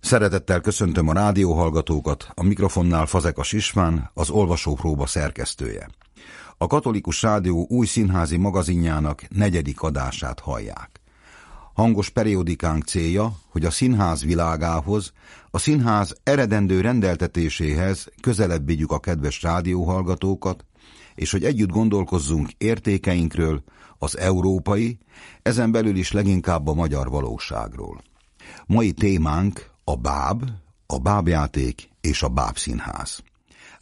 Szeretettel köszöntöm a rádióhallgatókat, a mikrofonnál Fazekas István, az olvasópróba szerkesztője. A Katolikus Rádió új színházi magazinjának negyedik adását hallják. Hangos periódikánk célja, hogy a színház világához, a színház eredendő rendeltetéséhez közelebb vigyük a kedves rádióhallgatókat, és hogy együtt gondolkozzunk értékeinkről, az európai, ezen belül is leginkább a magyar valóságról. Mai témánk a báb, a bábjáték és a bábszínház.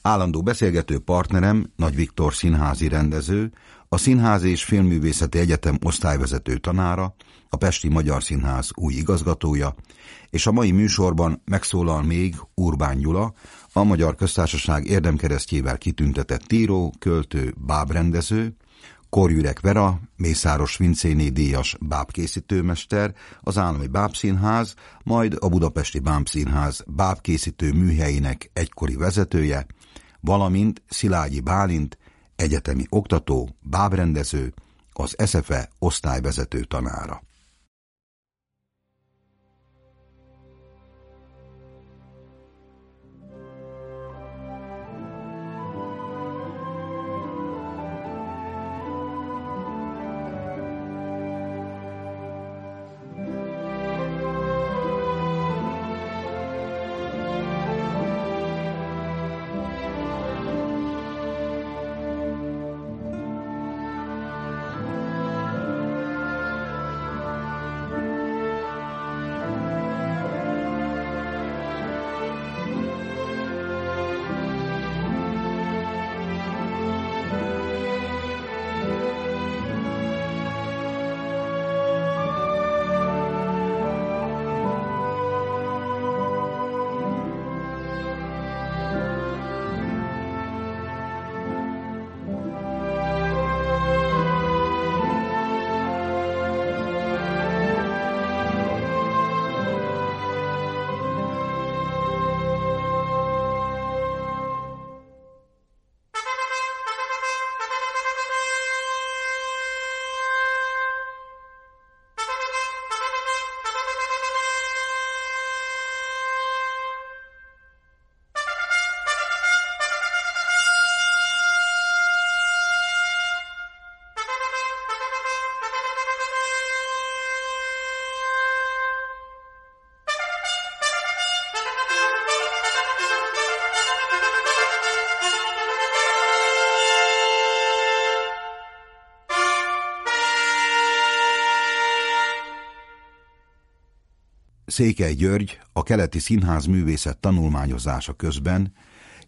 Állandó beszélgető partnerem Nagy Viktor színházi rendező, a Színház és Filmművészeti Egyetem osztályvezető tanára, a Pesti Magyar Színház új igazgatója, és a mai műsorban megszólal még Urbán Gyula, a Magyar Köztársaság érdemkeresztjével kitüntetett író, költő, bábrendező, Korjürek Vera, Mészáros Vincéné díjas bábkészítőmester, az Állami Bábszínház, majd a Budapesti Bábszínház bábkészítő műhelyének egykori vezetője, valamint Szilágyi Bálint, egyetemi oktató, bábrendező, az SFE osztályvezető tanára. Székely György a keleti színház művészet tanulmányozása közben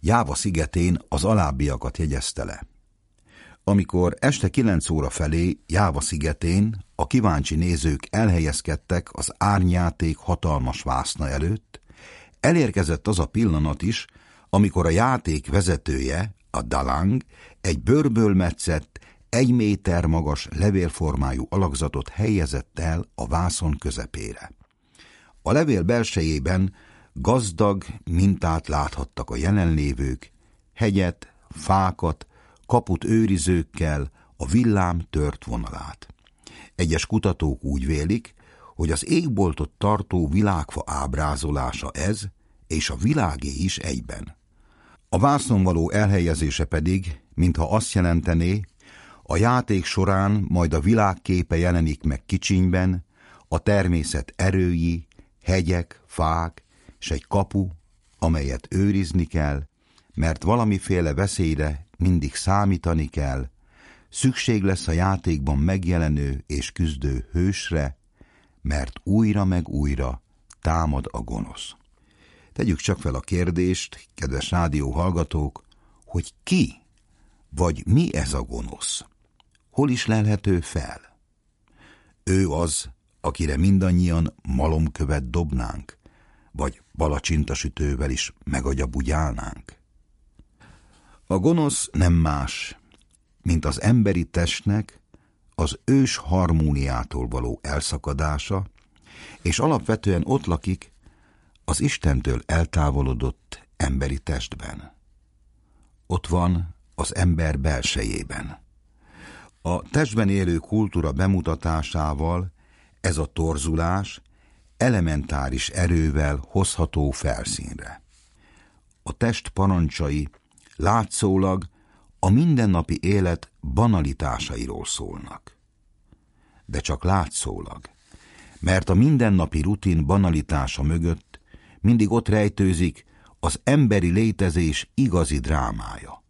Jáva szigetén az alábbiakat jegyezte le. Amikor este kilenc óra felé Jáva szigetén a kíváncsi nézők elhelyezkedtek az árnyáték hatalmas vászna előtt, elérkezett az a pillanat is, amikor a játék vezetője, a Dalang, egy bőrből metszett, egy méter magas levélformájú alakzatot helyezett el a vászon közepére. A levél belsejében gazdag mintát láthattak a jelenlévők, hegyet, fákat, kaput őrizőkkel, a villám tört vonalát. Egyes kutatók úgy vélik, hogy az égboltot tartó világfa ábrázolása ez, és a világé is egyben. A vásznon való elhelyezése pedig, mintha azt jelentené, a játék során majd a világképe jelenik meg kicsinyben, a természet erői, hegyek, fák, és egy kapu, amelyet őrizni kell, mert valamiféle veszélyre mindig számítani kell, szükség lesz a játékban megjelenő és küzdő hősre, mert újra meg újra támad a gonosz. Tegyük csak fel a kérdést, kedves rádió hallgatók, hogy ki vagy mi ez a gonosz? Hol is lelhető fel? Ő az, akire mindannyian malomkövet dobnánk, vagy palacsintasütővel is megagyabujálnánk. A gonosz nem más, mint az emberi testnek az ős harmóniától való elszakadása, és alapvetően ott lakik az Istentől eltávolodott emberi testben. Ott van az ember belsejében. A testben élő kultúra bemutatásával ez a torzulás elementáris erővel hozható felszínre. A test parancsai látszólag a mindennapi élet banalitásairól szólnak. De csak látszólag, mert a mindennapi rutin banalitása mögött mindig ott rejtőzik az emberi létezés igazi drámája.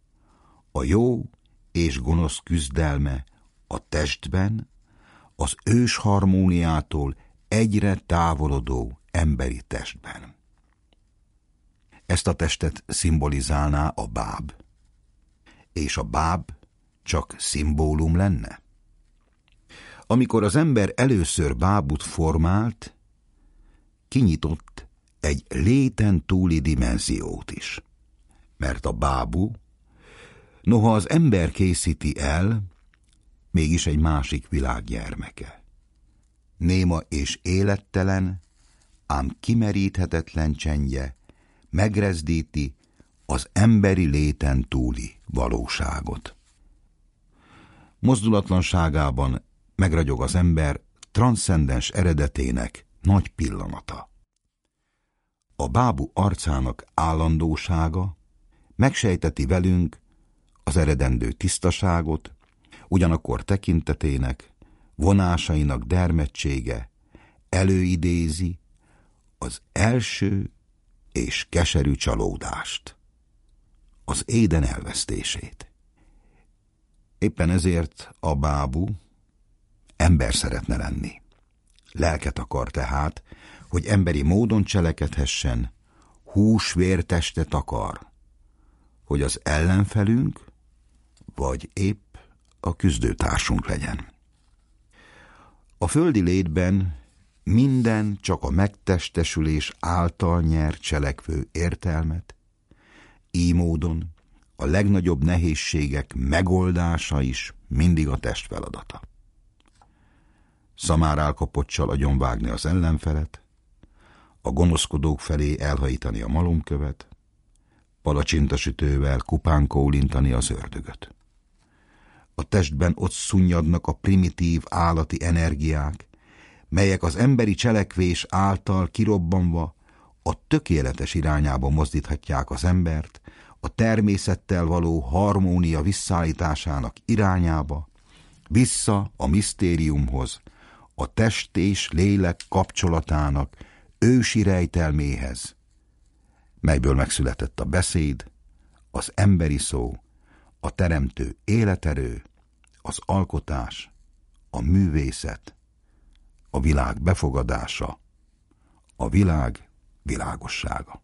A jó és gonosz küzdelme a testben, az ős harmóniától egyre távolodó emberi testben. Ezt a testet szimbolizálná a báb. És a báb csak szimbólum lenne? Amikor az ember először bábut formált, kinyitott egy léten túli dimenziót is. Mert a bábú, noha az ember készíti el, mégis egy másik világ gyermeke. Néma és élettelen, ám kimeríthetetlen csendje megrezdíti az emberi léten túli valóságot. Mozdulatlanságában megragyog az ember transzcendens eredetének nagy pillanata. A bábú arcának állandósága megsejteti velünk az eredendő tisztaságot, ugyanakkor tekintetének, vonásainak dermedtsége előidézi az első és keserű csalódást, az éden elvesztését. Éppen ezért a bábú ember szeretne lenni. Lelket akar tehát, hogy emberi módon cselekedhessen, hús-vértestet akar, hogy az ellenfelünk, vagy épp a küzdőtársunk legyen. A földi létben minden csak a megtestesülés által nyer cselekvő értelmet, így módon a legnagyobb nehézségek megoldása is mindig a test feladata. Szamár álkapocsal agyonvágni az ellenfelet, a gonoszkodók felé elhajítani a malomkövet, palacsintasütővel kupán kólintani az ördögöt. A testben ott szunnyadnak a primitív állati energiák, melyek az emberi cselekvés által kirobbanva a tökéletes irányába mozdíthatják az embert, a természettel való harmónia visszaállításának irányába, vissza a misztériumhoz, a test és lélek kapcsolatának ősi rejtelméhez, melyből megszületett a beszéd, az emberi szó, a teremtő életerő, az alkotás, a művészet, a világ befogadása, a világ világossága.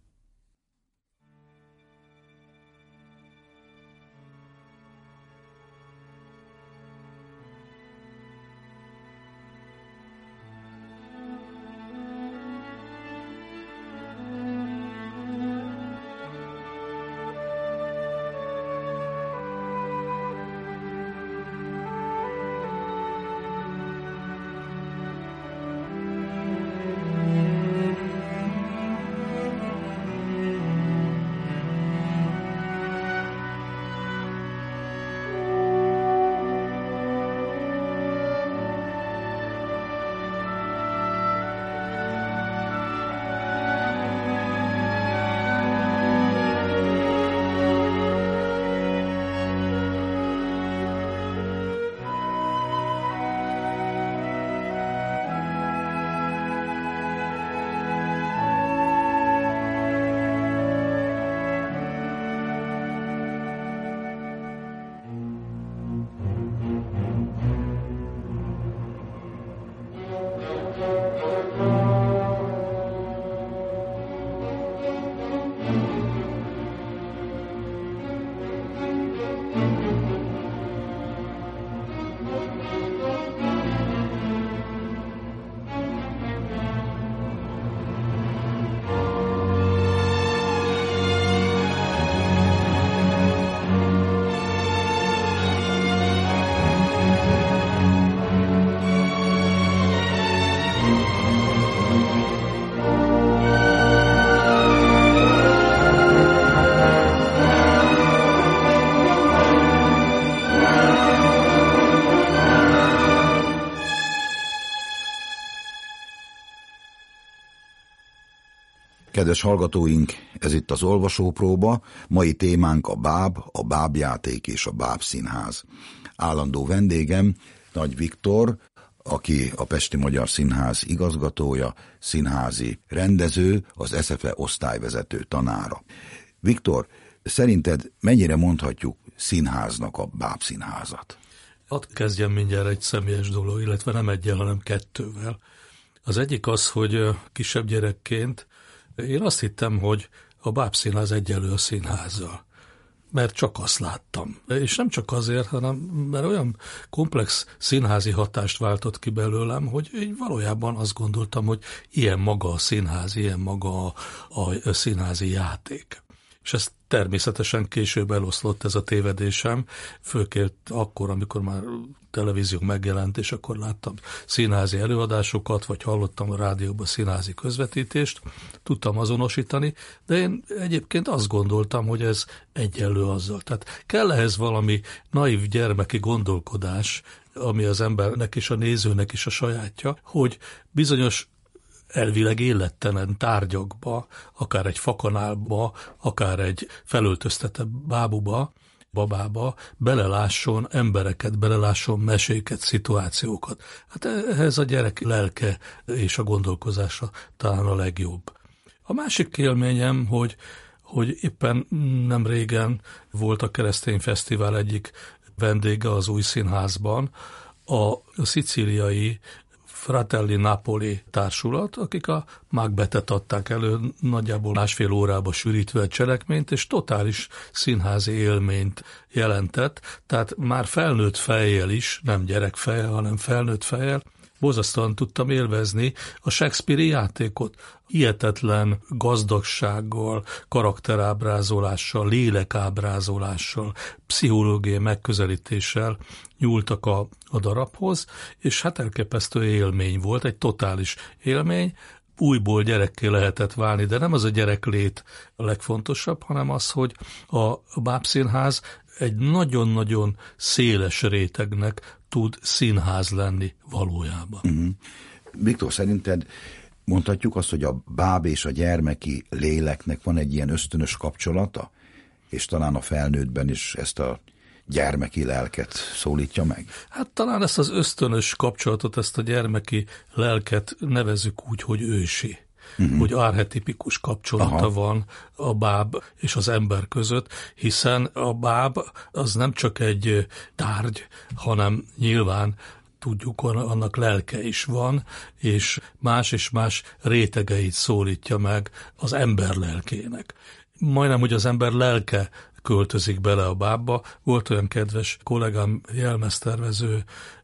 Kedves hallgatóink, ez itt az olvasópróba, mai témánk a báb, a bábjáték és a bábszínház. Állandó vendégem Nagy Viktor, aki a Pesti Magyar Színház igazgatója, színházi rendező, az SFE osztályvezető tanára. Viktor, szerinted mennyire mondhatjuk színháznak a bábszínházat? Hadd kezdjem mindjárt egy személyes dolog, illetve nem egyel, hanem kettővel. Az egyik az, hogy kisebb gyerekként én azt hittem, hogy a bábszínház egyelő a színházzal mert csak azt láttam. És nem csak azért, hanem mert olyan komplex színházi hatást váltott ki belőlem, hogy én valójában azt gondoltam, hogy ilyen maga a színház, ilyen maga a, a színházi játék. És ezt természetesen később eloszlott ez a tévedésem, főként akkor, amikor már televízió megjelent, és akkor láttam színházi előadásokat, vagy hallottam a rádióban színházi közvetítést, tudtam azonosítani, de én egyébként azt gondoltam, hogy ez egyenlő azzal. Tehát kell ehhez valami naív gyermeki gondolkodás, ami az embernek és a nézőnek is a sajátja, hogy bizonyos elvileg élettelen tárgyakba, akár egy fakanálba, akár egy felöltöztetett bábuba, babába belelásson embereket, belelásson meséket, szituációkat. Hát ehhez a gyerek lelke és a gondolkozása talán a legjobb. A másik élményem, hogy, hogy éppen nem régen volt a Keresztény Fesztivál egyik vendége az új színházban, a szicíliai Fratelli Napoli társulat, akik a Macbethet adták elő nagyjából másfél órába sűrítve a cselekményt, és totális színházi élményt jelentett, tehát már felnőtt fejjel is, nem gyerekfejjel, hanem felnőtt fejjel, borzasztóan tudtam élvezni a Shakespeare-i játékot. Hihetetlen gazdagsággal, karakterábrázolással, lélekábrázolással, pszichológiai megközelítéssel nyúltak a, a darabhoz, és hát elképesztő élmény volt, egy totális élmény, újból gyerekké lehetett válni, de nem az a gyereklét a legfontosabb, hanem az, hogy a bábszínház egy nagyon-nagyon széles rétegnek tud színház lenni valójában. Uh-huh. Viktor, szerinted mondhatjuk azt, hogy a báb és a gyermeki léleknek van egy ilyen ösztönös kapcsolata, és talán a felnőttben is ezt a gyermeki lelket szólítja meg? Hát talán ezt az ösztönös kapcsolatot, ezt a gyermeki lelket nevezük úgy, hogy ősi uh-huh. hogy arhetipikus kapcsolata Aha. van a báb és az ember között, hiszen a báb az nem csak egy tárgy, hanem nyilván tudjuk, annak lelke is van, és más és más rétegeit szólítja meg az ember lelkének. Majdnem, hogy az ember lelke költözik bele a bábba. Volt olyan kedves kollégám, jelmeztervező,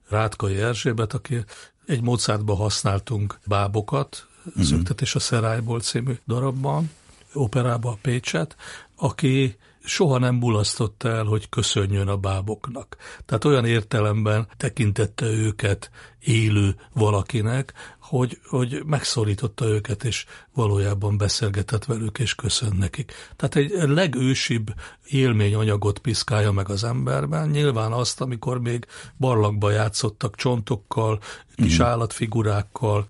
Rátkai Erzsébet, aki egy Mozartba használtunk bábokat, uh-huh. Szöktetés a Szerályból című darabban, operába a Pécset, aki soha nem bulasztotta el, hogy köszönjön a báboknak. Tehát olyan értelemben tekintette őket élő valakinek, hogy, hogy megszorította őket, és valójában beszélgetett velük, és köszön nekik. Tehát egy legősibb élményanyagot piszkálja meg az emberben, nyilván azt, amikor még barlangba játszottak csontokkal, kis mm. állatfigurákkal,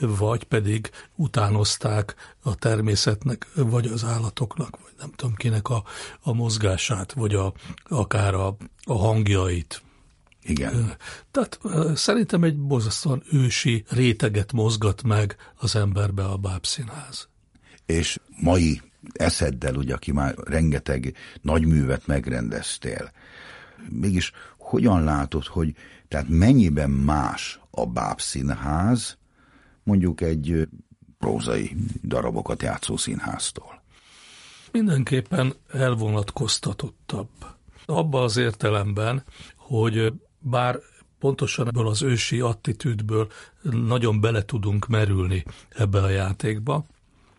vagy pedig utánozták a természetnek, vagy az állatoknak, vagy nem tudom kinek a, a mozgását, vagy a, akár a, a hangjait. Igen. Tehát szerintem egy bozasztóan ősi réteget mozgat meg az emberbe a bábszínház. És mai eszeddel, ugye, aki már rengeteg nagyművet megrendeztél, mégis hogyan látod, hogy tehát mennyiben más a bábszínház, mondjuk egy prózai darabokat játszó színháztól? Mindenképpen elvonatkoztatottabb. Abba az értelemben, hogy bár pontosan ebből az ősi attitűdből nagyon bele tudunk merülni ebbe a játékba,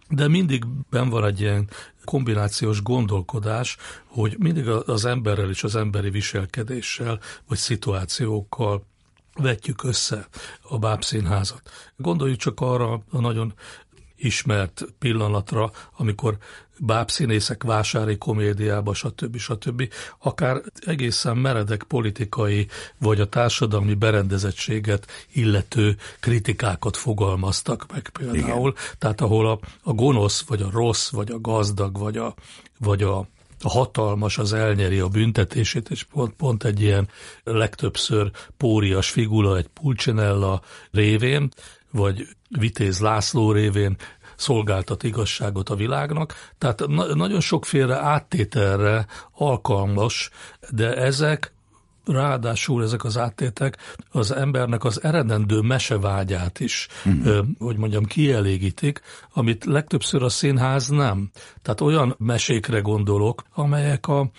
de mindig ben van egy ilyen kombinációs gondolkodás, hogy mindig az emberrel és az emberi viselkedéssel, vagy szituációkkal vetjük össze a bábszínházat. Gondoljuk csak arra a nagyon ismert pillanatra, amikor bábszínészek vásári komédiába, stb. stb. Akár egészen meredek politikai vagy a társadalmi berendezettséget illető kritikákat fogalmaztak meg például. Igen. Tehát ahol a, a gonosz, vagy a rossz, vagy a gazdag, vagy a, vagy a a hatalmas az elnyeri a büntetését, és pont, pont egy ilyen legtöbbször pórias figura, egy Pulcinella révén, vagy Vitéz László révén szolgáltat igazságot a világnak. Tehát na- nagyon sokféle áttételre alkalmas, de ezek ráadásul ezek az áttétek az embernek az eredendő mesevágyát is, uh-huh. hogy mondjam, kielégítik, amit legtöbbször a színház nem. Tehát olyan mesékre gondolok, amelyek a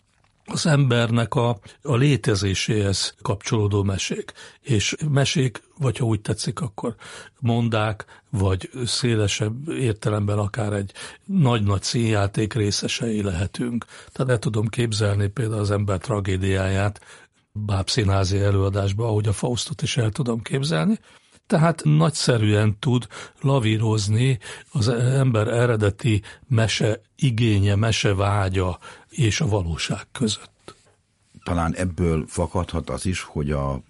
az embernek a, a létezéséhez kapcsolódó mesék. És mesék, vagy ha úgy tetszik, akkor mondák, vagy szélesebb értelemben akár egy nagy-nagy színjáték részesei lehetünk. Tehát el tudom képzelni például az ember tragédiáját bábszínházi előadásba, ahogy a Faustot is el tudom képzelni, tehát nagyszerűen tud lavírozni az ember eredeti mese igénye, mese vágya és a valóság között. Talán ebből fakadhat az is, hogy a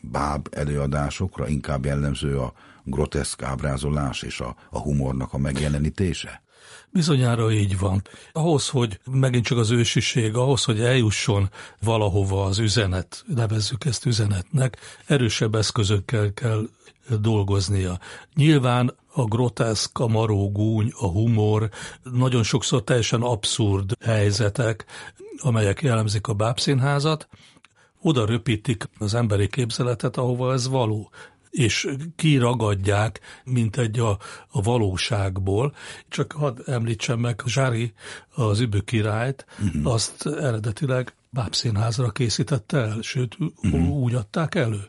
báb előadásokra inkább jellemző a groteszk ábrázolás és a, a humornak a megjelenítése? Bizonyára így van. Ahhoz, hogy megint csak az ősiség, ahhoz, hogy eljusson valahova az üzenet, nevezzük ezt üzenetnek, erősebb eszközökkel kell dolgoznia. Nyilván a groteszk, a maró gúny, a humor, nagyon sokszor teljesen abszurd helyzetek, amelyek jellemzik a bábszínházat, oda röpítik az emberi képzeletet, ahova ez való és kiragadják, mint egy a, a valóságból. Csak hadd említsem meg, Zsári, az übő királyt, uh-huh. azt eredetileg bábszínházra készítette el, sőt, uh-huh. úgy adták elő.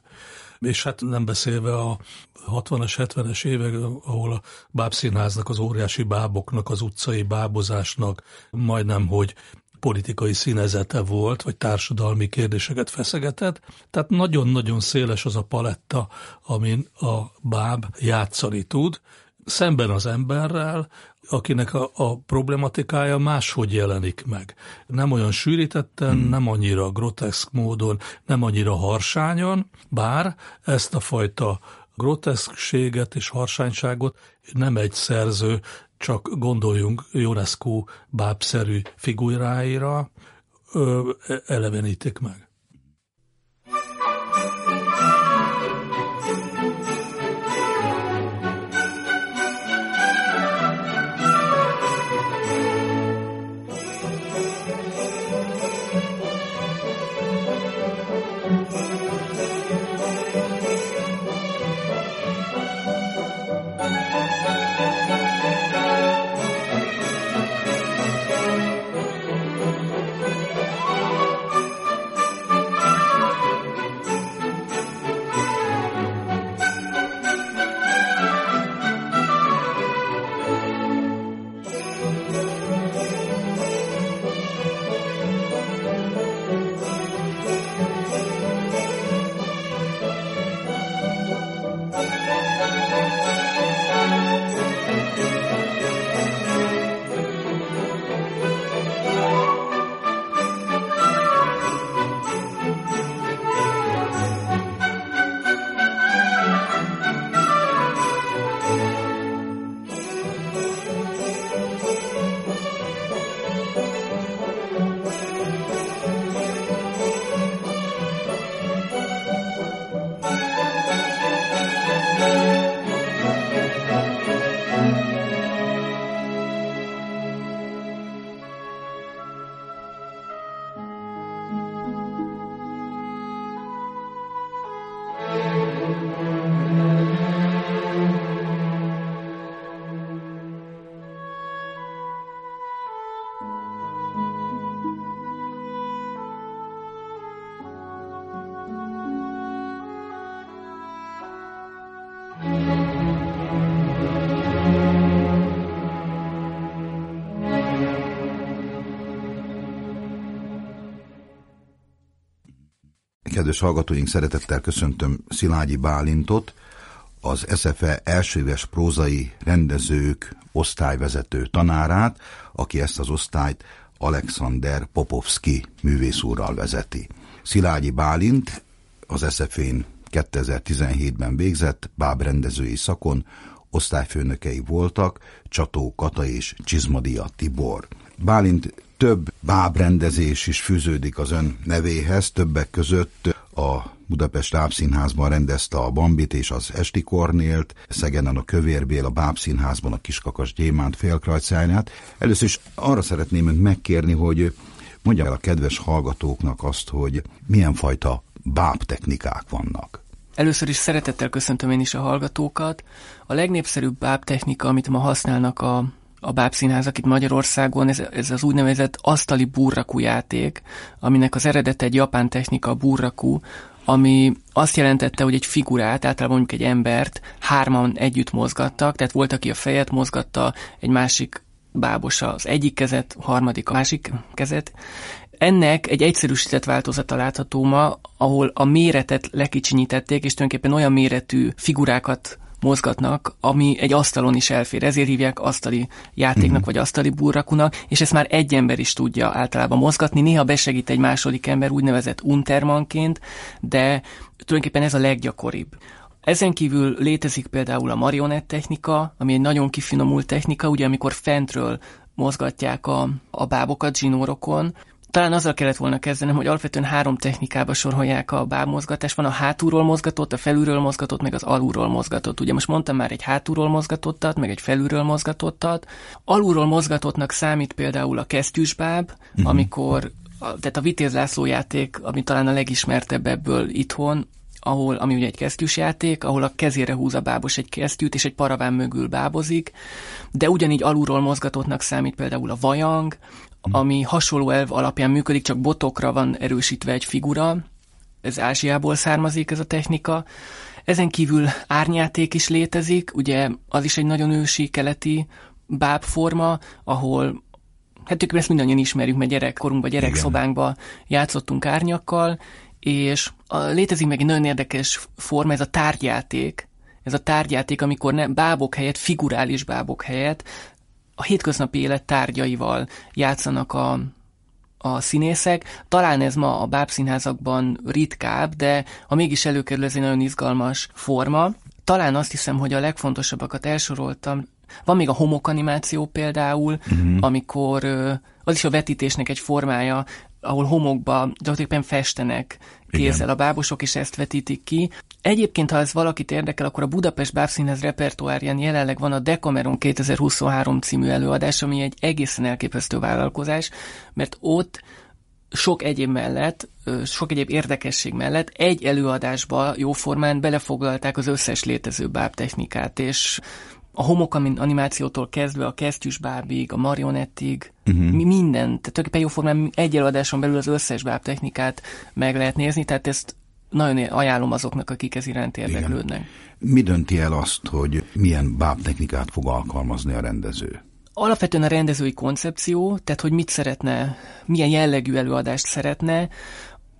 És hát nem beszélve a 60-as, 70-es évek, ahol a bábszínháznak, az óriási báboknak, az utcai bábozásnak majdnem, hogy politikai színezete volt, vagy társadalmi kérdéseket feszegetett. Tehát nagyon-nagyon széles az a paletta, amin a báb játszani tud, szemben az emberrel, akinek a, a problematikája máshogy jelenik meg. Nem olyan sűrítetten, hmm. nem annyira groteszk módon, nem annyira harsányan, bár ezt a fajta groteszkséget és harsányságot nem egy szerző csak gondoljunk Ionescu bábszerű figuráira, elevenítik meg. Kedves hallgatóink, szeretettel köszöntöm Szilágyi Bálintot, az SFE elsőves prózai rendezők osztályvezető tanárát, aki ezt az osztályt Alexander Popovski művészúrral vezeti. Szilágyi Bálint az SFE-n 2017-ben végzett bábrendezői szakon, osztályfőnökei voltak Csató Kata és Csizmadia Tibor. Bálint több bábrendezés is fűződik az ön nevéhez, többek között a Budapest Bábszínházban rendezte a Bambit és az Esti Kornélt, Szegenen a Kövérbél, a Bábszínházban a Kiskakas Gyémánt félkrajcáját. Először is arra szeretném önt megkérni, hogy mondja el a kedves hallgatóknak azt, hogy milyen fajta báb technikák vannak. Először is szeretettel köszöntöm én is a hallgatókat. A legnépszerűbb báb technika, amit ma használnak a a bábszínházak itt Magyarországon, ez, ez az úgynevezett asztali burrakú játék, aminek az eredet egy japán technika, a burrakú, ami azt jelentette, hogy egy figurát, általában mondjuk egy embert hárman együtt mozgattak, tehát volt, aki a fejet mozgatta, egy másik bábosa az egyik kezet, harmadik a másik kezet. Ennek egy egyszerűsített változata látható ma, ahol a méretet lekicsinyítették, és tulajdonképpen olyan méretű figurákat mozgatnak, ami egy asztalon is elfér. Ezért hívják asztali játéknak, uh-huh. vagy asztali burrakunak, és ezt már egy ember is tudja általában mozgatni. Néha besegít egy második ember úgynevezett untermanként, de tulajdonképpen ez a leggyakoribb. Ezen kívül létezik például a marionett technika, ami egy nagyon kifinomult technika, ugye amikor fentről mozgatják a, a bábokat zsinórokon, talán azzal kellett volna kezdenem, hogy alapvetően három technikába sorolják a bábmozgatást. Van a hátulról mozgatott, a felülről mozgatott, meg az alulról mozgatott. Ugye most mondtam már egy hátulról mozgatottat, meg egy felülről mozgatottat. Alulról mozgatottnak számít például a kesztyűsbáb, uh-huh. amikor a, tehát a Vitéz László játék, ami talán a legismertebb ebből itthon, ahol, ami ugye egy kesztyűs játék, ahol a kezére húz a bábos egy kesztyűt, és egy paraván mögül bábozik, de ugyanígy alulról mozgatottnak számít például a vajang, ami hasonló elv alapján működik, csak botokra van erősítve egy figura, ez Ázsiából származik ez a technika. Ezen kívül árnyáték is létezik, ugye az is egy nagyon ősi keleti bábforma, ahol hát ezt mindannyian ismerjük, mert gyerekkorunkban, gyerekszobánkban játszottunk árnyakkal, és a, létezik meg egy nagyon érdekes forma, ez a tárgyjáték, ez a tárgyjáték, amikor nem bábok helyett, figurális bábok helyett a hétköznapi élet tárgyaival játszanak a, a színészek. Talán ez ma a bábszínházakban ritkább, de ha mégis előkerül, ez egy nagyon izgalmas forma. Talán azt hiszem, hogy a legfontosabbakat elsoroltam. Van még a homokanimáció például, uh-huh. amikor az is a vetítésnek egy formája, ahol homokba gyakorlatilag festenek kézzel a bábosok, és ezt vetítik ki. Egyébként, ha ez valakit érdekel, akkor a Budapest Bábszínhez repertoárján jelenleg van a Decameron 2023 című előadás, ami egy egészen elképesztő vállalkozás, mert ott sok egyéb mellett, sok egyéb érdekesség mellett egy előadásba jóformán belefoglalták az összes létező bábtechnikát, és a homok animációtól kezdve a kesztyűs bábig, a marionettig, uh-huh. mi minden, tehát tulajdonképpen jóformán egy előadáson belül az összes báb technikát meg lehet nézni, tehát ezt nagyon ajánlom azoknak, akik ez iránt érdeklődnek. Igen. Mi dönti el azt, hogy milyen báb technikát fog alkalmazni a rendező? Alapvetően a rendezői koncepció, tehát hogy mit szeretne, milyen jellegű előadást szeretne,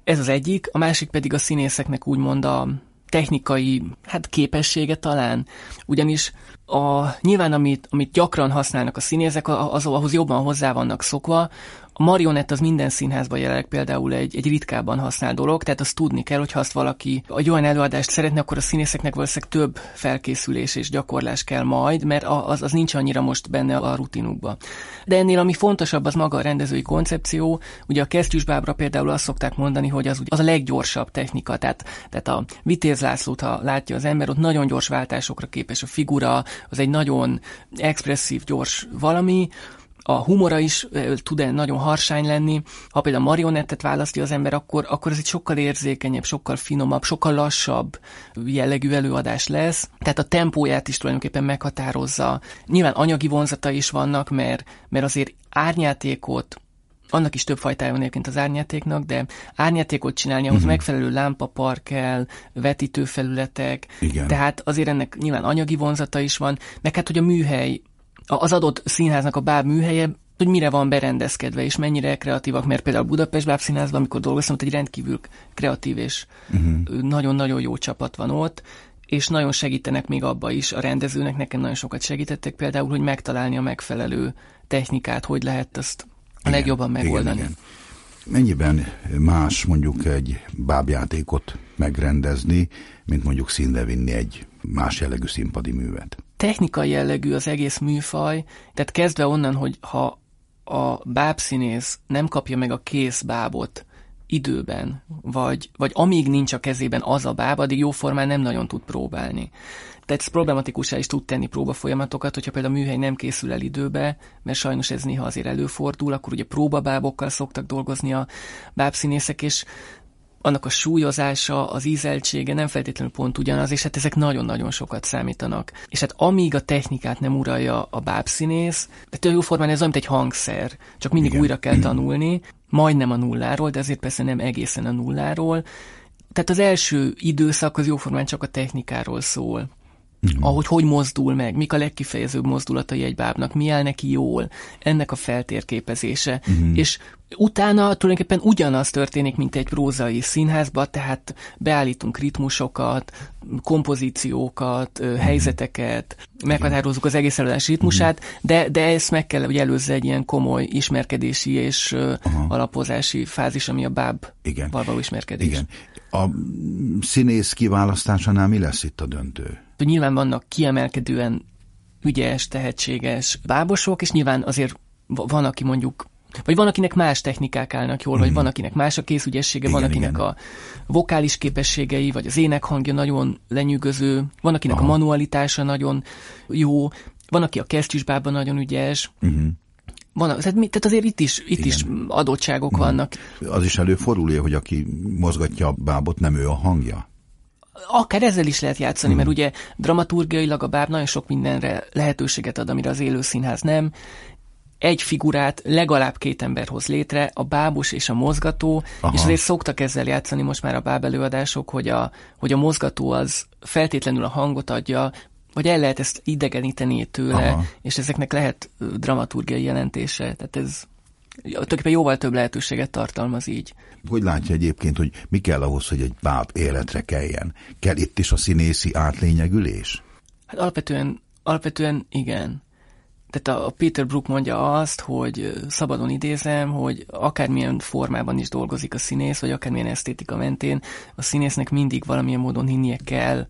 ez az egyik, a másik pedig a színészeknek úgymond a technikai hát képessége talán, ugyanis a, nyilván amit, amit gyakran használnak a színészek, az, ahhoz jobban hozzá vannak szokva, a marionett az minden színházban jelenleg például egy, egy ritkában használ dolog, tehát azt tudni kell, hogy ha azt valaki egy olyan előadást szeretne, akkor a színészeknek valószínűleg több felkészülés és gyakorlás kell majd, mert az, az nincs annyira most benne a rutinukba. De ennél ami fontosabb, az maga a rendezői koncepció. Ugye a kesztyűsbábra például azt szokták mondani, hogy az, az a leggyorsabb technika, tehát, tehát a Vitéz Lászlót, ha látja az ember, ott nagyon gyors váltásokra képes a figura, az egy nagyon expresszív, gyors valami, a humora is tud nagyon harsány lenni. Ha például marionettet választja az ember, akkor, akkor ez egy sokkal érzékenyebb, sokkal finomabb, sokkal lassabb jellegű előadás lesz. Tehát a tempóját is tulajdonképpen meghatározza. Nyilván anyagi vonzata is vannak, mert, mert azért árnyátékot, annak is több fajtája van egyébként az árnyátéknak, de árnyátékot csinálni, ahhoz uh-huh. megfelelő lámpapar kell, vetítőfelületek, Igen. tehát azért ennek nyilván anyagi vonzata is van, meg hát, hogy a műhely az adott színháznak a báb műhelye, hogy mire van berendezkedve, és mennyire kreatívak, mert például Budapest Bábszínházban, amikor dolgoztam, ott egy rendkívül kreatív és uh-huh. nagyon-nagyon jó csapat van ott, és nagyon segítenek még abba is, a rendezőnek nekem nagyon sokat segítettek, például, hogy megtalálni a megfelelő technikát, hogy lehet azt a legjobban megoldani. Igen, igen. Mennyiben más mondjuk egy bábjátékot megrendezni, mint mondjuk színre vinni egy más jellegű színpadi művet? Technikai jellegű az egész műfaj, tehát kezdve onnan, hogy ha a bábszínész nem kapja meg a kész bábot időben, vagy, vagy amíg nincs a kezében az a báb, addig jóformán nem nagyon tud próbálni. Tehát ez problematikusá is tud tenni próbafolyamatokat, hogyha például a műhely nem készül el időbe, mert sajnos ez néha azért előfordul, akkor ugye próbabábokkal szoktak dolgozni a bábszínészek, és annak a súlyozása, az ízeltsége nem feltétlenül pont ugyanaz, és hát ezek nagyon-nagyon sokat számítanak. És hát amíg a technikát nem uralja a bábszínész, de jóformán ez olyan, mint egy hangszer, csak mindig Igen. újra kell tanulni, majdnem a nulláról, de ezért persze nem egészen a nulláról. Tehát az első időszak az jóformán csak a technikáról szól. Mm. Ahogy hogy mozdul meg, mik a legkifejezőbb mozdulatai egy bábnak, mi áll neki jól, ennek a feltérképezése. Mm. És utána tulajdonképpen ugyanaz történik, mint egy prózai színházban, tehát beállítunk ritmusokat, kompozíciókat, mm. helyzeteket, meghatározzuk az egész előadás ritmusát, mm. de, de ezt meg kell, hogy előzze egy ilyen komoly ismerkedési és Aha. alapozási fázis, ami a báb Igen. való ismerkedés. Igen. A színész kiválasztásánál mi lesz itt a döntő? Nyilván vannak kiemelkedően ügyes, tehetséges bábosok, és nyilván azért van, aki mondjuk vagy van, akinek más technikák állnak jól, mm. vagy mhm. van, akinek más a készügyessége, igen, van, akinek igen. a vokális képességei, vagy az énekhangja nagyon lenyűgöző, van, akinek Aha. a manualitása nagyon jó, van, aki a kesztyűsbában nagyon ügyes, mm. Van, tehát, tehát azért itt is, itt is adottságok mm. vannak. Az is előfordul, hogy aki mozgatja a bábot, nem ő a hangja? Akár ezzel is lehet játszani, mm. mert ugye dramaturgiailag a báb nagyon sok mindenre lehetőséget ad, amire az élő színház nem. Egy figurát legalább két ember hoz létre, a bábos és a mozgató, Aha. és azért szoktak ezzel játszani most már a báb előadások, hogy a, hogy a mozgató az feltétlenül a hangot adja, vagy el lehet ezt idegeníteni tőle, Aha. és ezeknek lehet dramaturgiai jelentése. Tehát ez tulajdonképpen jóval több lehetőséget tartalmaz így. Hogy látja egyébként, hogy mi kell ahhoz, hogy egy báb életre keljen? Kell itt is a színészi átlényegülés? Hát alapvetően, alapvetően igen. Tehát a, Peter Brook mondja azt, hogy szabadon idézem, hogy akármilyen formában is dolgozik a színész, vagy akármilyen esztétika mentén, a színésznek mindig valamilyen módon hinnie kell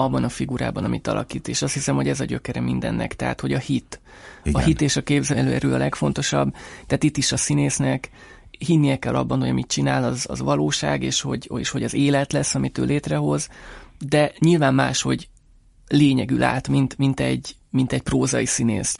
abban a figurában, amit alakít, és azt hiszem, hogy ez a gyökere mindennek, tehát hogy a hit. Igen. A hit és a képzelőerő a legfontosabb, tehát itt is a színésznek hinnie kell abban, hogy amit csinál, az, az valóság, és hogy, és hogy az élet lesz, amit ő létrehoz, de nyilván más, hogy lényegül át, mint, mint, egy, mint egy prózai színész.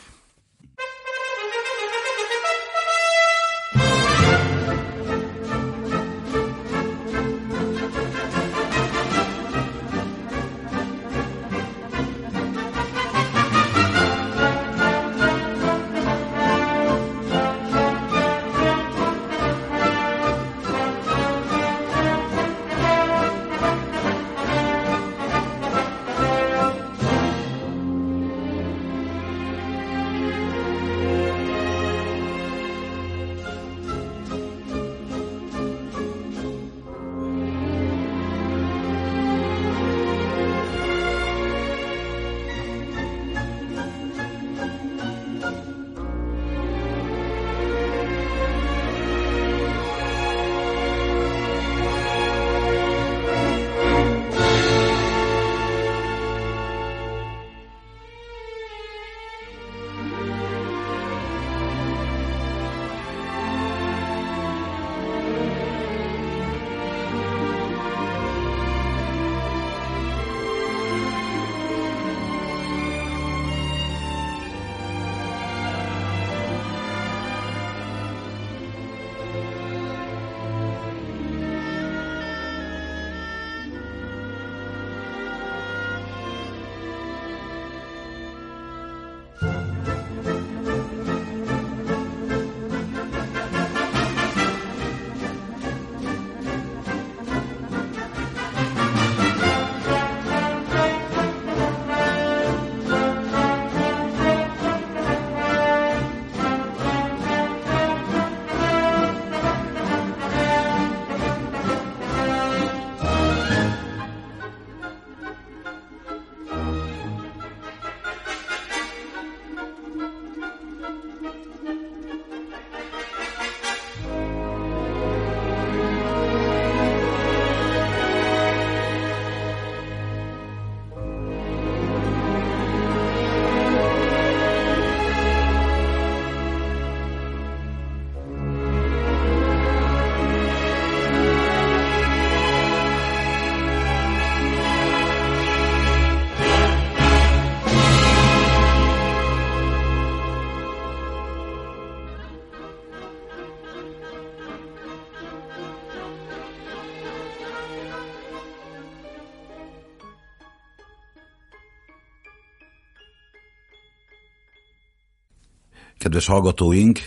Kedves hallgatóink,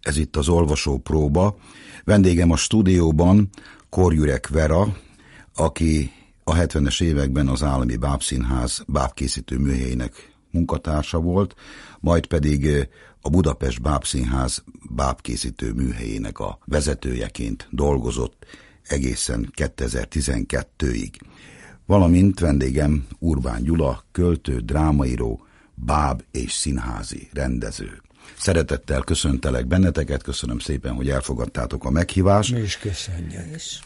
ez itt az olvasó próba. Vendégem a stúdióban Korjürek Vera, aki a 70-es években az Állami Bábszínház bábkészítő műhelyének munkatársa volt, majd pedig a Budapest Bábszínház bábkészítő műhelyének a vezetőjeként dolgozott egészen 2012-ig. Valamint vendégem Urbán Gyula, költő, drámaíró, báb és színházi rendező. Szeretettel köszöntelek benneteket, köszönöm szépen, hogy elfogadtátok a meghívást. Mi is köszönjük.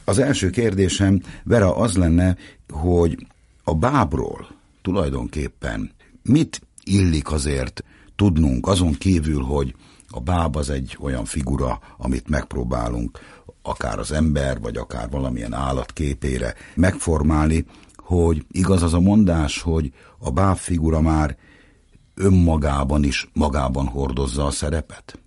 Az első kérdésem, Vera, az lenne, hogy a bábról tulajdonképpen mit illik azért tudnunk, azon kívül, hogy a báb az egy olyan figura, amit megpróbálunk akár az ember, vagy akár valamilyen állat képére megformálni, hogy igaz az a mondás, hogy a báb figura már önmagában is magában hordozza a szerepet?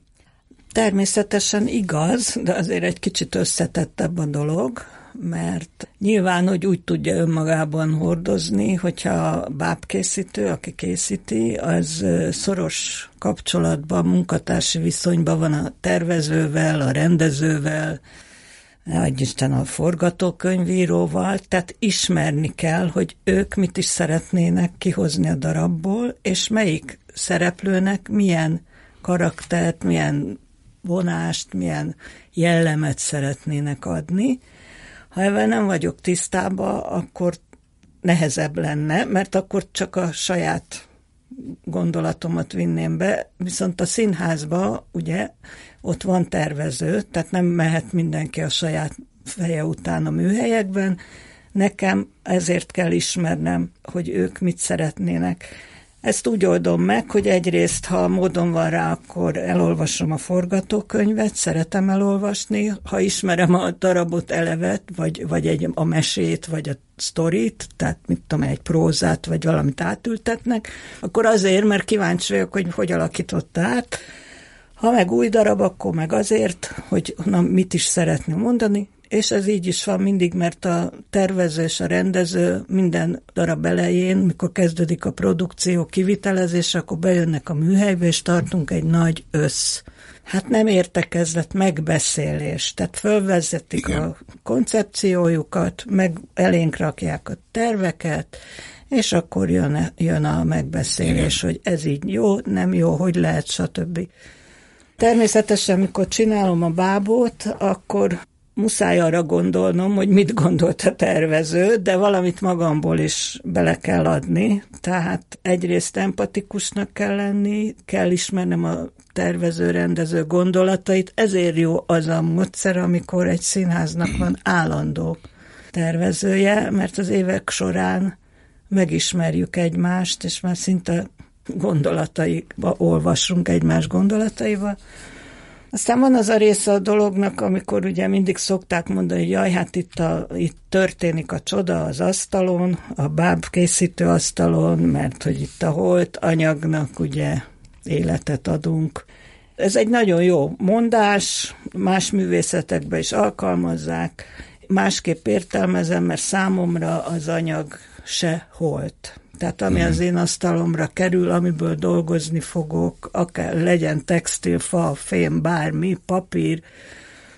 Természetesen igaz, de azért egy kicsit összetettebb a dolog, mert nyilván, hogy úgy tudja önmagában hordozni, hogyha a bábkészítő, aki készíti, az szoros kapcsolatban, munkatársi viszonyban van a tervezővel, a rendezővel, adj Isten a forgatókönyvíróval, tehát ismerni kell, hogy ők mit is szeretnének kihozni a darabból, és melyik szereplőnek milyen karaktert, milyen vonást, milyen jellemet szeretnének adni. Ha ebben nem vagyok tisztában, akkor nehezebb lenne, mert akkor csak a saját gondolatomat vinném be, viszont a színházba ugye ott van tervező, tehát nem mehet mindenki a saját feje után a műhelyekben, nekem ezért kell ismernem, hogy ők mit szeretnének. Ezt úgy oldom meg, hogy egyrészt, ha módon van rá, akkor elolvasom a forgatókönyvet, szeretem elolvasni, ha ismerem a darabot elevet, vagy, vagy egy, a mesét, vagy a sztorit, tehát mit tudom, egy prózát, vagy valamit átültetnek, akkor azért, mert kíváncsi vagyok, hogy hogy alakított át. Ha meg új darab, akkor meg azért, hogy na, mit is szeretném mondani, és ez így is van mindig, mert a tervező és a rendező minden darab elején, mikor kezdődik a produkció, kivitelezés, akkor bejönnek a műhelybe, és tartunk egy nagy össz. Hát nem értekezlet, megbeszélés. Tehát fölvezetik Igen. a koncepciójukat, meg elénk rakják a terveket, és akkor jön, jön a megbeszélés, Igen. hogy ez így jó, nem jó, hogy lehet, stb. Természetesen, amikor csinálom a bábot, akkor muszáj arra gondolnom, hogy mit gondolt a tervező, de valamit magamból is bele kell adni. Tehát egyrészt empatikusnak kell lenni, kell ismernem a tervező, rendező gondolatait. Ezért jó az a módszer, amikor egy színháznak van állandó tervezője, mert az évek során megismerjük egymást, és már szinte gondolataiba olvasunk egymás gondolataiba, aztán van az a része a dolognak, amikor ugye mindig szokták mondani, hogy jaj, hát itt, a, itt történik a csoda az asztalon, a báb készítő asztalon, mert hogy itt a holt anyagnak ugye életet adunk. Ez egy nagyon jó mondás, más művészetekben is alkalmazzák, másképp értelmezem, mert számomra az anyag se holt. Tehát ami az én asztalomra kerül, amiből dolgozni fogok, akár legyen textil, fa, fém, bármi, papír,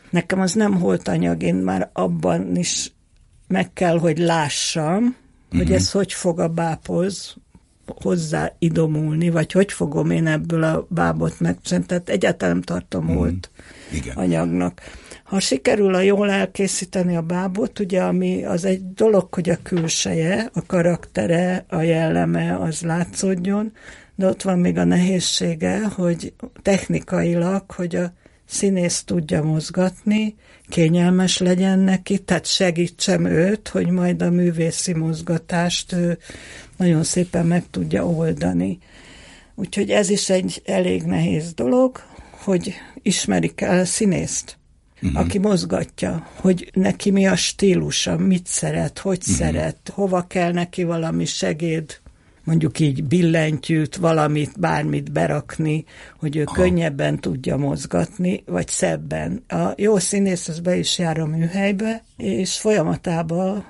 nekem az nem volt anyag, én már abban is meg kell, hogy lássam, uh-huh. hogy mhm. ez hogy fog a bábhoz hozzá idomulni, vagy hogy fogom én ebből a bábot megcsinálni. Tehát egyáltalán nem tartom Igen. anyagnak. Ha sikerül a jól elkészíteni a bábot, ugye, ami az egy dolog, hogy a külseje, a karaktere, a jelleme az látszódjon, de ott van még a nehézsége, hogy technikailag, hogy a színész tudja mozgatni, kényelmes legyen neki, tehát segítsem őt, hogy majd a művészi mozgatást ő nagyon szépen meg tudja oldani. Úgyhogy ez is egy elég nehéz dolog, hogy ismerik el a színészt uh-huh. aki mozgatja, hogy neki mi a stílusa, mit szeret, hogy uh-huh. szeret, hova kell neki valami segéd, mondjuk így billentyűt, valamit, bármit berakni, hogy ő ha. könnyebben tudja mozgatni, vagy szebben. A jó színész az be is jár a műhelybe, és folyamatában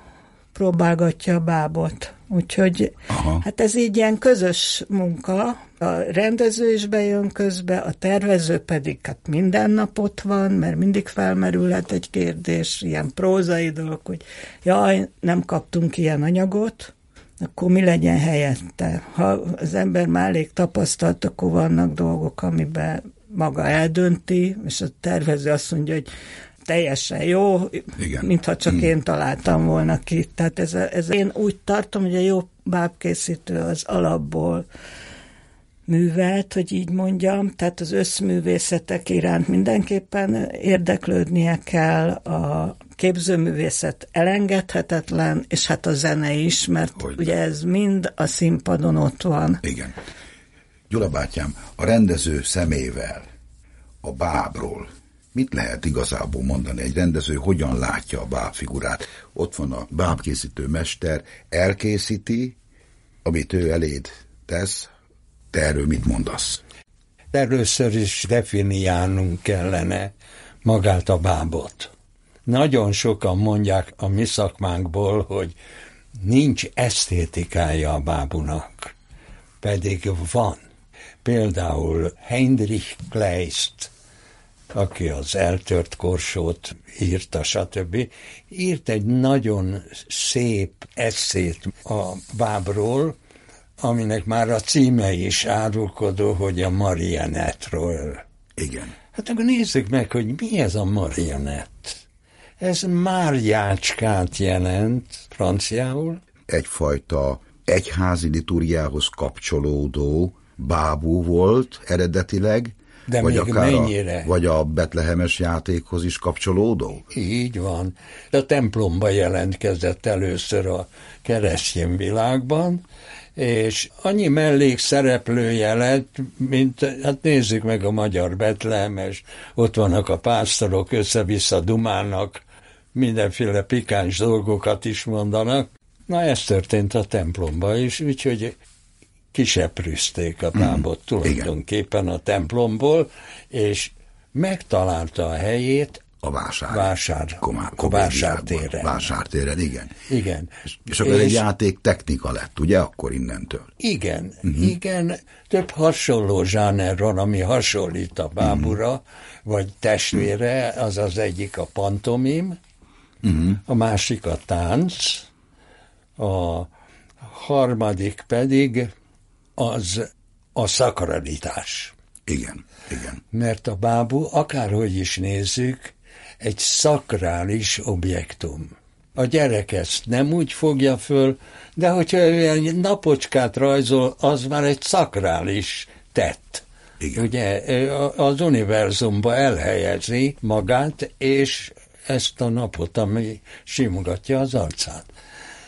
próbálgatja a bábot. Úgyhogy Aha. hát ez így ilyen közös munka, a rendező is bejön közbe, a tervező pedig hát minden nap ott van, mert mindig felmerülhet egy kérdés, ilyen prózai dolog, hogy jaj, nem kaptunk ilyen anyagot, akkor mi legyen helyette? Ha az ember már elég tapasztalt, akkor vannak dolgok, amiben maga eldönti, és a tervező azt mondja, hogy teljesen jó, Igen. mintha csak hmm. én találtam volna ki. Tehát ez, a, ez én úgy tartom, hogy a jó bábkészítő az alapból művelt, hogy így mondjam, tehát az összművészetek iránt mindenképpen érdeklődnie kell, a képzőművészet elengedhetetlen, és hát a zene is, mert hogy ugye ez mind a színpadon ott van. Igen. Gyula bátyám, a rendező szemével, a bábról, mit lehet igazából mondani? Egy rendező hogyan látja a bábfigurát? Ott van a bábkészítő mester, elkészíti, amit ő eléd tesz, te erről mit mondasz? Először is definiálnunk kellene magát a bábot. Nagyon sokan mondják a mi szakmánkból, hogy nincs esztétikája a bábunak, pedig van. Például Heinrich Kleist, aki az eltört korsót írta, stb. írt egy nagyon szép eszét a bábról, aminek már a címe is árulkodó, hogy a marionettről. Igen. Hát akkor nézzük meg, hogy mi ez a marionett. Ez márjácskát jelent franciául. Egyfajta egyházi liturgiához kapcsolódó bábú volt eredetileg, de vagy még akár mennyire? A, vagy a betlehemes játékhoz is kapcsolódó? Így van. A templomba jelentkezett először a keresztény világban, és annyi mellék szereplője lett, mint, hát nézzük meg a magyar Betlehemes, ott vannak a pásztorok, össze-vissza dumálnak, mindenféle pikáns dolgokat is mondanak. Na ez történt a templomba is, úgyhogy kiseprűzték a bábot mm, tulajdonképpen a templomból, és megtalálta a helyét a vásár. Vásár. Komá, a vásártéren. Vásártéren, igen. Igen. És, és akkor és, egy játék technika lett, ugye, akkor innentől? Igen, uh-huh. igen. Több hasonló zsáner van, ami hasonlít a bábura, uh-huh. vagy testvére, az az egyik a pantomim, uh-huh. a másik a tánc, a harmadik pedig az a szakralitás. Igen, igen. Mert a bábú, akárhogy is nézzük, egy szakrális objektum. A gyerek ezt nem úgy fogja föl, de hogyha egy napocskát rajzol, az már egy szakrális tett. Igen. Ugye az univerzumba elhelyezi magát, és ezt a napot, ami simogatja az arcát.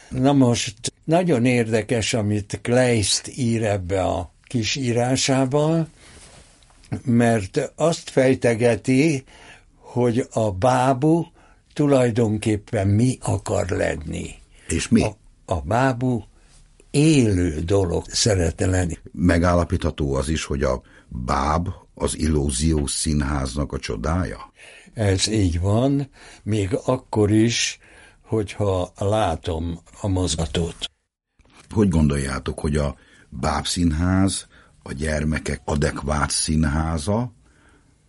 Na most nagyon érdekes, amit Kleist ír ebbe a kis írásában, mert azt fejtegeti, hogy a bábú tulajdonképpen mi akar lenni. És mi? A, a bábú élő dolog szeretne lenni. Megállapítható az is, hogy a báb az illúziós színháznak a csodája? Ez így van, még akkor is, hogyha látom a mozgatót. Hogy gondoljátok, hogy a bábszínház a gyermekek adekvát színháza,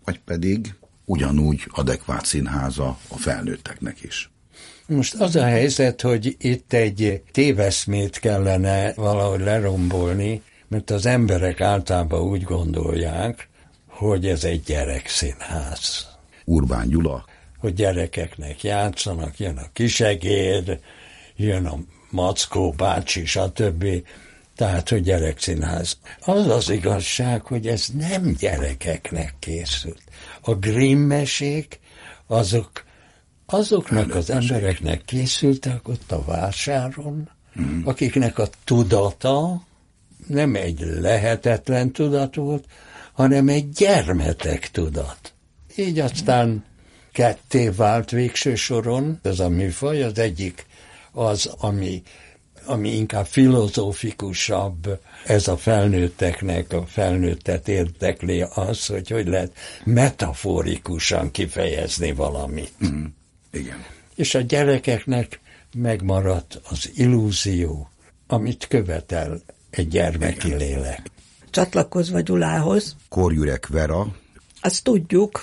vagy pedig ugyanúgy adekvát színháza a felnőtteknek is? Most az a helyzet, hogy itt egy téveszmét kellene valahogy lerombolni, mert az emberek általában úgy gondolják, hogy ez egy gyerekszínház. Urbán Gyula hogy gyerekeknek játszanak, jön a kisegér, jön a Mackó bácsi, stb. Tehát, hogy gyerekszínház. Az az igazság, hogy ez nem gyerekeknek készült. A Grimm mesék, azok azoknak az embereknek készültek ott a vásáron, mm. akiknek a tudata nem egy lehetetlen tudat volt, hanem egy gyermetek tudat. Így aztán ketté vált végső soron ez a műfaj. Az egyik az, ami, ami inkább filozófikusabb, ez a felnőtteknek, a felnőttet érdekli az, hogy hogy lehet metaforikusan kifejezni valamit. Mm, igen. És a gyerekeknek megmaradt az illúzió, amit követel egy gyermeki lélek. Csatlakozva Gyulához. Korjürek Vera. Azt tudjuk,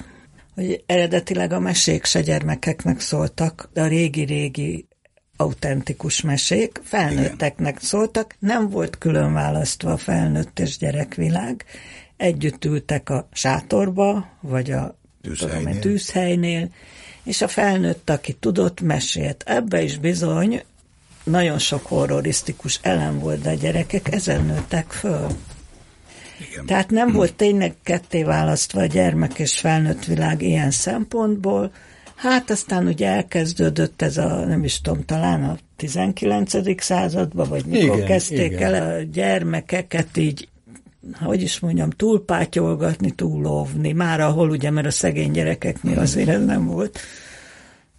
hogy eredetileg a mesék se gyermekeknek szóltak, de a régi-régi autentikus mesék felnőtteknek szóltak, nem volt külön választva a felnőtt és gyerekvilág, együtt ültek a sátorba, vagy a tűzhelynél, tudom, tűzhelynél és a felnőtt, aki tudott, mesélt. Ebbe is bizony nagyon sok horrorisztikus elem volt, de a gyerekek ezen nőttek föl. Igen. Tehát nem volt tényleg ketté választva a gyermek és felnőtt világ ilyen szempontból. Hát aztán ugye elkezdődött ez a, nem is tudom, talán a 19. században, vagy mikor igen, kezdték igen. el a gyermekeket így hogy is mondjam, túlpátyolgatni, túlóvni, már ahol ugye, mert a szegény gyerekeknél azért ez nem volt.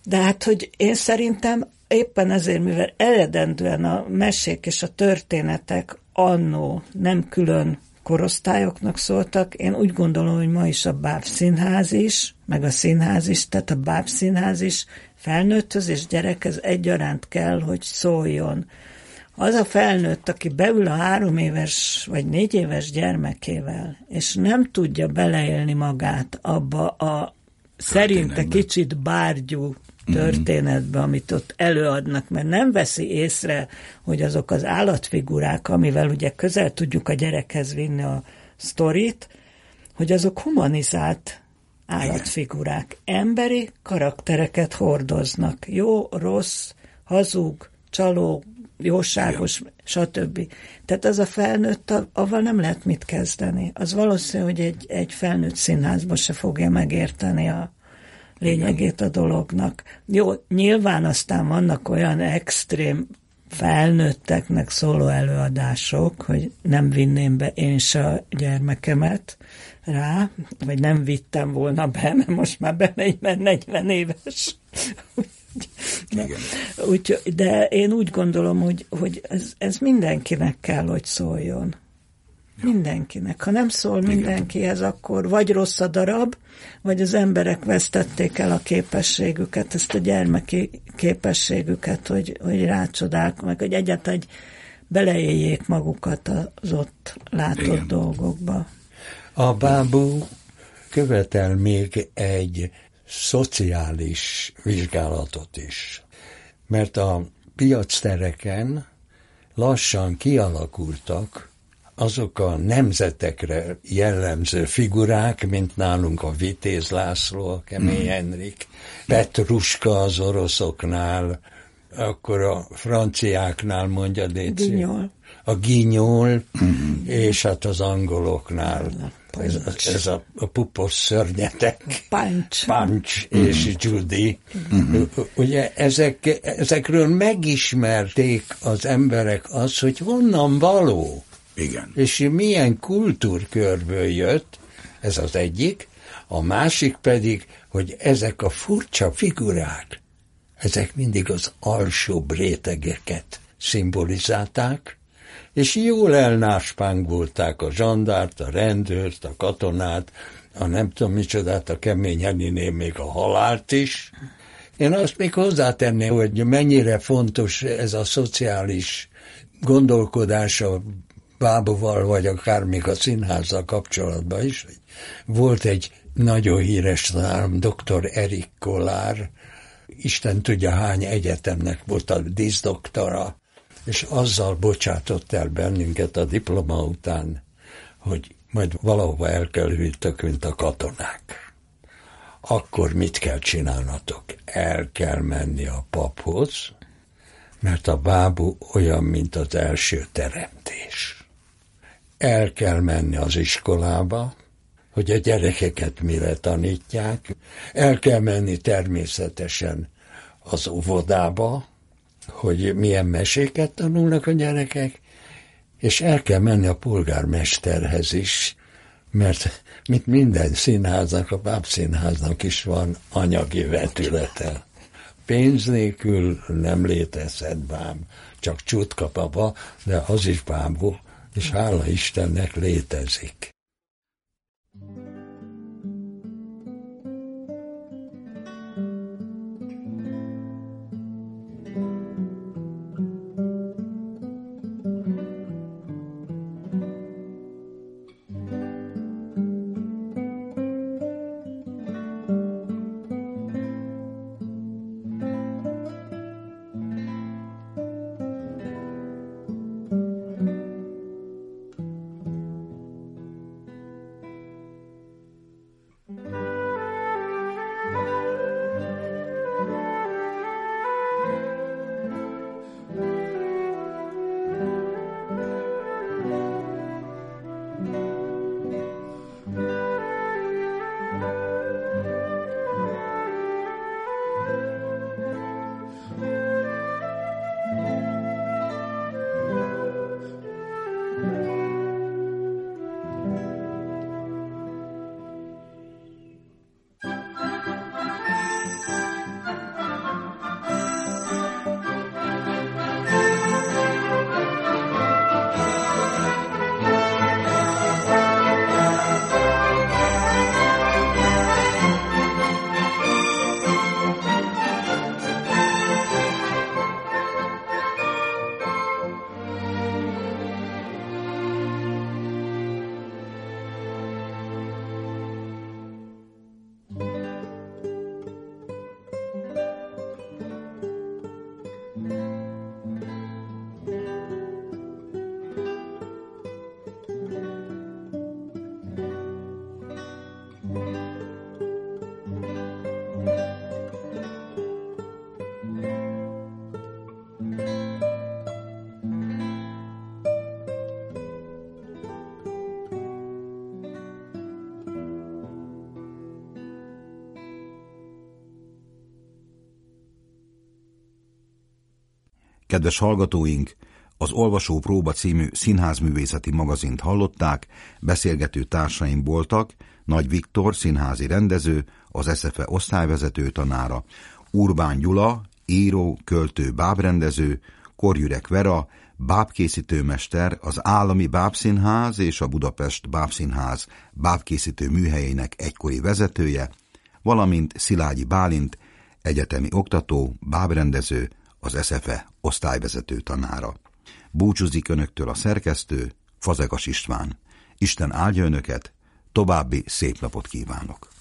De hát, hogy én szerintem éppen ezért, mivel eredendően a mesék és a történetek annó nem külön korosztályoknak szóltak, én úgy gondolom, hogy ma is a bábszínház is, meg a színház is, tehát a bábszínház is felnőtthöz és gyerekhez egyaránt kell, hogy szóljon. Az a felnőtt, aki beül a három éves vagy négy éves gyermekével, és nem tudja beleélni magát abba a szerinte kicsit bárgyú történetbe, amit ott előadnak, mert nem veszi észre, hogy azok az állatfigurák, amivel ugye közel tudjuk a gyerekhez vinni a sztorit, hogy azok humanizált állatfigurák. Emberi karaktereket hordoznak. Jó, rossz, hazug, csaló, jóságos, Igen. stb. Tehát az a felnőtt, avval nem lehet mit kezdeni. Az valószínű, hogy egy, egy felnőtt színházba se fogja megérteni a lényegét a dolognak. Jó, nyilván aztán vannak olyan extrém felnőtteknek szóló előadások, hogy nem vinném be én se a gyermekemet rá, vagy nem vittem volna be, mert most már bemegy, mert 40 éves. Igen. Úgy, de én úgy gondolom, hogy, hogy ez, ez mindenkinek kell, hogy szóljon. Ja. Mindenkinek. Ha nem szól Igen. mindenkihez, akkor vagy rossz a darab, vagy az emberek vesztették el a képességüket, ezt a gyermeki képességüket, hogy, hogy rácsodálk, meg hogy egyáltalán egy beleéljék magukat az ott látott Igen. dolgokba. A bábú követel még egy szociális vizsgálatot is. Mert a piactereken lassan kialakultak azok a nemzetekre jellemző figurák, mint nálunk a Vitéz László, a Kemény mm. Henrik, Petruska az oroszoknál, akkor a franciáknál mondja Déci. A ginyol, mm. és hát az angoloknál ez, ez a, a pupos szörnyetek. Punch. Punch mm. és Judy. Mm. Ugye ezek, ezekről megismerték az emberek azt, hogy honnan való. Igen. És milyen kultúrkörből jött, ez az egyik, a másik pedig, hogy ezek a furcsa figurák, ezek mindig az alsóbb rétegeket szimbolizálták, és jól elnáspángolták a zsandárt, a rendőrt, a katonát, a nem tudom micsodát, a kemény Heninél még a halált is. Én azt még hozzátenném, hogy mennyire fontos ez a szociális gondolkodás a bábúval, vagy akár még a színházzal kapcsolatban is. Volt egy nagyon híres tanárom, dr. Erik Kollár, Isten tudja hány egyetemnek volt a díszdoktora, és azzal bocsátott el bennünket a diploma után, hogy majd valahova el kell hűtök, mint a katonák. Akkor mit kell csinálnatok? El kell menni a paphoz, mert a bábú olyan, mint az első teremtés. El kell menni az iskolába, hogy a gyerekeket mire tanítják. El kell menni természetesen az óvodába, hogy milyen meséket tanulnak a gyerekek, és el kell menni a polgármesterhez is, mert mint minden színháznak, a bábszínháznak is van anyagi vetülete. Pénz nélkül nem létezhet báb, csak csutkapapa, de az is bábú, és hála Istennek létezik. Kedves hallgatóink, az Olvasó Próba című színházművészeti magazint hallották, beszélgető társaim voltak, Nagy Viktor, színházi rendező, az SZFE osztályvezető tanára, Urbán Gyula, író, költő, bábrendező, Korjürek Vera, bábkészítőmester, az Állami Bábszínház és a Budapest Bábszínház bábkészítő műhelyének egykori vezetője, valamint Szilágyi Bálint, egyetemi oktató, bábrendező, az SFE osztályvezető tanára. Búcsúzik önöktől a szerkesztő, Fazegas István. Isten áldja önöket, további szép napot kívánok!